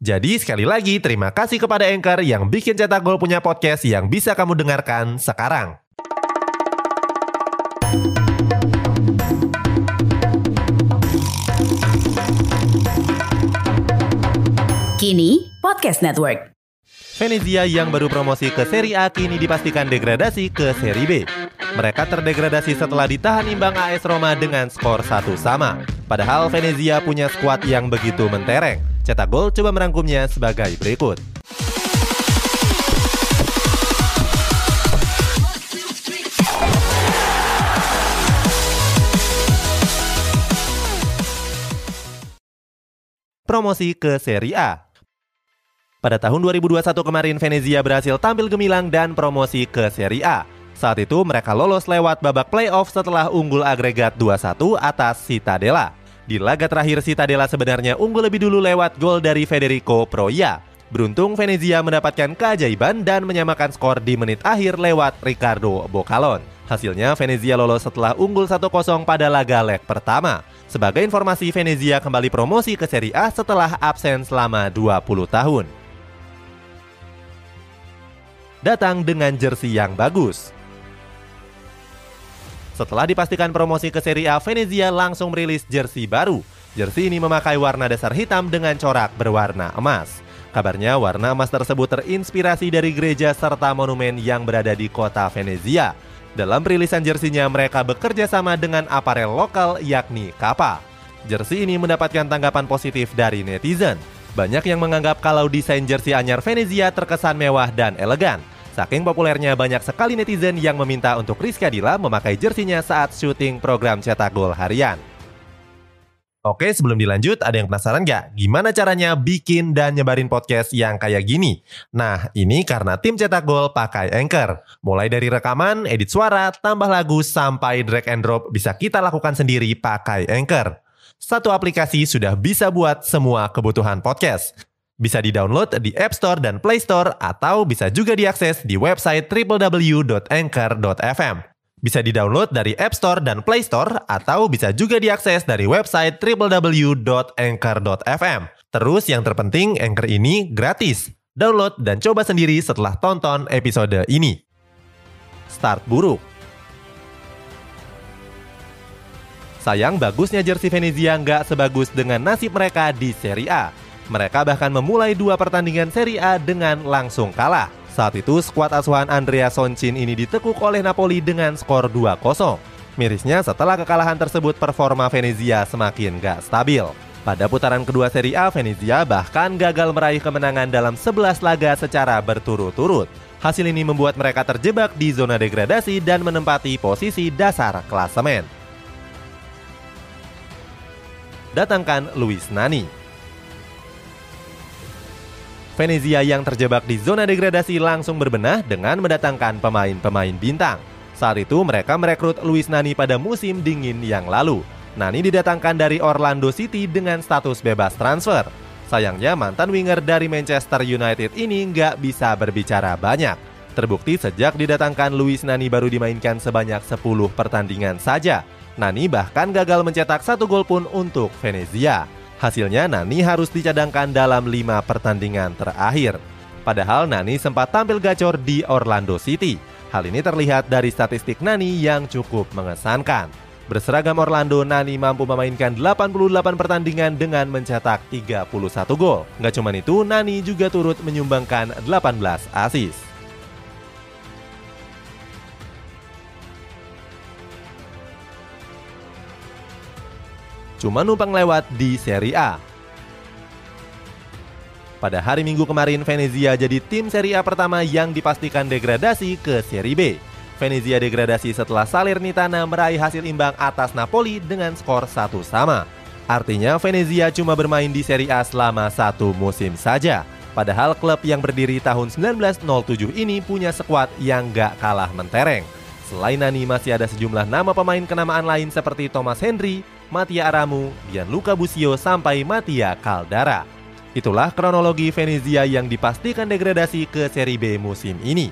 Jadi sekali lagi terima kasih kepada Anchor yang bikin Cetak Gol punya podcast yang bisa kamu dengarkan sekarang. Kini Podcast Network. Venezia yang baru promosi ke Serie A kini dipastikan degradasi ke Serie B. Mereka terdegradasi setelah ditahan imbang AS Roma dengan skor satu sama. Padahal Venezia punya skuad yang begitu mentereng. Cetak Gol coba merangkumnya sebagai berikut. Promosi ke Serie A pada tahun 2021 kemarin, Venezia berhasil tampil gemilang dan promosi ke Serie A. Saat itu mereka lolos lewat babak playoff setelah unggul agregat 2-1 atas Citadella. Di laga terakhir Citadella sebenarnya unggul lebih dulu lewat gol dari Federico Proia. Beruntung Venezia mendapatkan keajaiban dan menyamakan skor di menit akhir lewat Ricardo Bocalon. Hasilnya Venezia lolos setelah unggul 1-0 pada laga leg pertama. Sebagai informasi, Venezia kembali promosi ke Serie A setelah absen selama 20 tahun datang dengan jersey yang bagus. Setelah dipastikan promosi ke Serie A, Venezia langsung merilis jersey baru. Jersey ini memakai warna dasar hitam dengan corak berwarna emas. Kabarnya warna emas tersebut terinspirasi dari gereja serta monumen yang berada di kota Venezia. Dalam perilisan jersinya mereka bekerja sama dengan aparel lokal yakni Kappa. Jersey ini mendapatkan tanggapan positif dari netizen. Banyak yang menganggap kalau desain jersey anyar Venezia terkesan mewah dan elegan. Saking populernya banyak sekali netizen yang meminta untuk Rizky Adila memakai jersinya saat syuting program cetak gol harian. Oke, sebelum dilanjut, ada yang penasaran nggak? Gimana caranya bikin dan nyebarin podcast yang kayak gini? Nah, ini karena tim cetak gol pakai Anchor. Mulai dari rekaman, edit suara, tambah lagu, sampai drag and drop bisa kita lakukan sendiri pakai Anchor. Satu aplikasi sudah bisa buat semua kebutuhan podcast. Bisa di-download di App Store dan Play Store atau bisa juga diakses di website www.anchor.fm. Bisa di-download dari App Store dan Play Store atau bisa juga diakses dari website www.anchor.fm. Terus yang terpenting Anchor ini gratis. Download dan coba sendiri setelah tonton episode ini. Start buruk. Sayang bagusnya jersey Venezia nggak sebagus dengan nasib mereka di Serie A. Mereka bahkan memulai dua pertandingan Serie A dengan langsung kalah. Saat itu skuad asuhan Andrea Soncin ini ditekuk oleh Napoli dengan skor 2-0. Mirisnya setelah kekalahan tersebut performa Venezia semakin gak stabil. Pada putaran kedua Serie A, Venezia bahkan gagal meraih kemenangan dalam 11 laga secara berturut-turut. Hasil ini membuat mereka terjebak di zona degradasi dan menempati posisi dasar klasemen datangkan Luis Nani. Venezia yang terjebak di zona degradasi langsung berbenah dengan mendatangkan pemain-pemain bintang. Saat itu mereka merekrut Luis Nani pada musim dingin yang lalu. Nani didatangkan dari Orlando City dengan status bebas transfer. Sayangnya mantan winger dari Manchester United ini nggak bisa berbicara banyak. Terbukti sejak didatangkan Luis Nani baru dimainkan sebanyak 10 pertandingan saja. Nani bahkan gagal mencetak satu gol pun untuk Venezia. Hasilnya Nani harus dicadangkan dalam lima pertandingan terakhir. Padahal Nani sempat tampil gacor di Orlando City. Hal ini terlihat dari statistik Nani yang cukup mengesankan. Berseragam Orlando, Nani mampu memainkan 88 pertandingan dengan mencetak 31 gol. Nggak cuma itu, Nani juga turut menyumbangkan 18 assist. Cuma numpang lewat di Serie A. Pada hari Minggu kemarin, Venezia jadi tim Serie A pertama yang dipastikan degradasi ke Serie B. Venezia degradasi setelah Salernitana meraih hasil imbang atas Napoli dengan skor satu sama. Artinya Venezia cuma bermain di Serie A selama satu musim saja. Padahal klub yang berdiri tahun 1907 ini punya skuad yang gak kalah mentereng. Selain Nani masih ada sejumlah nama pemain kenamaan lain seperti Thomas Henry, Matia Aramu, Gianluca Busio sampai Matia Caldara. Itulah kronologi Venezia yang dipastikan degradasi ke Serie B musim ini.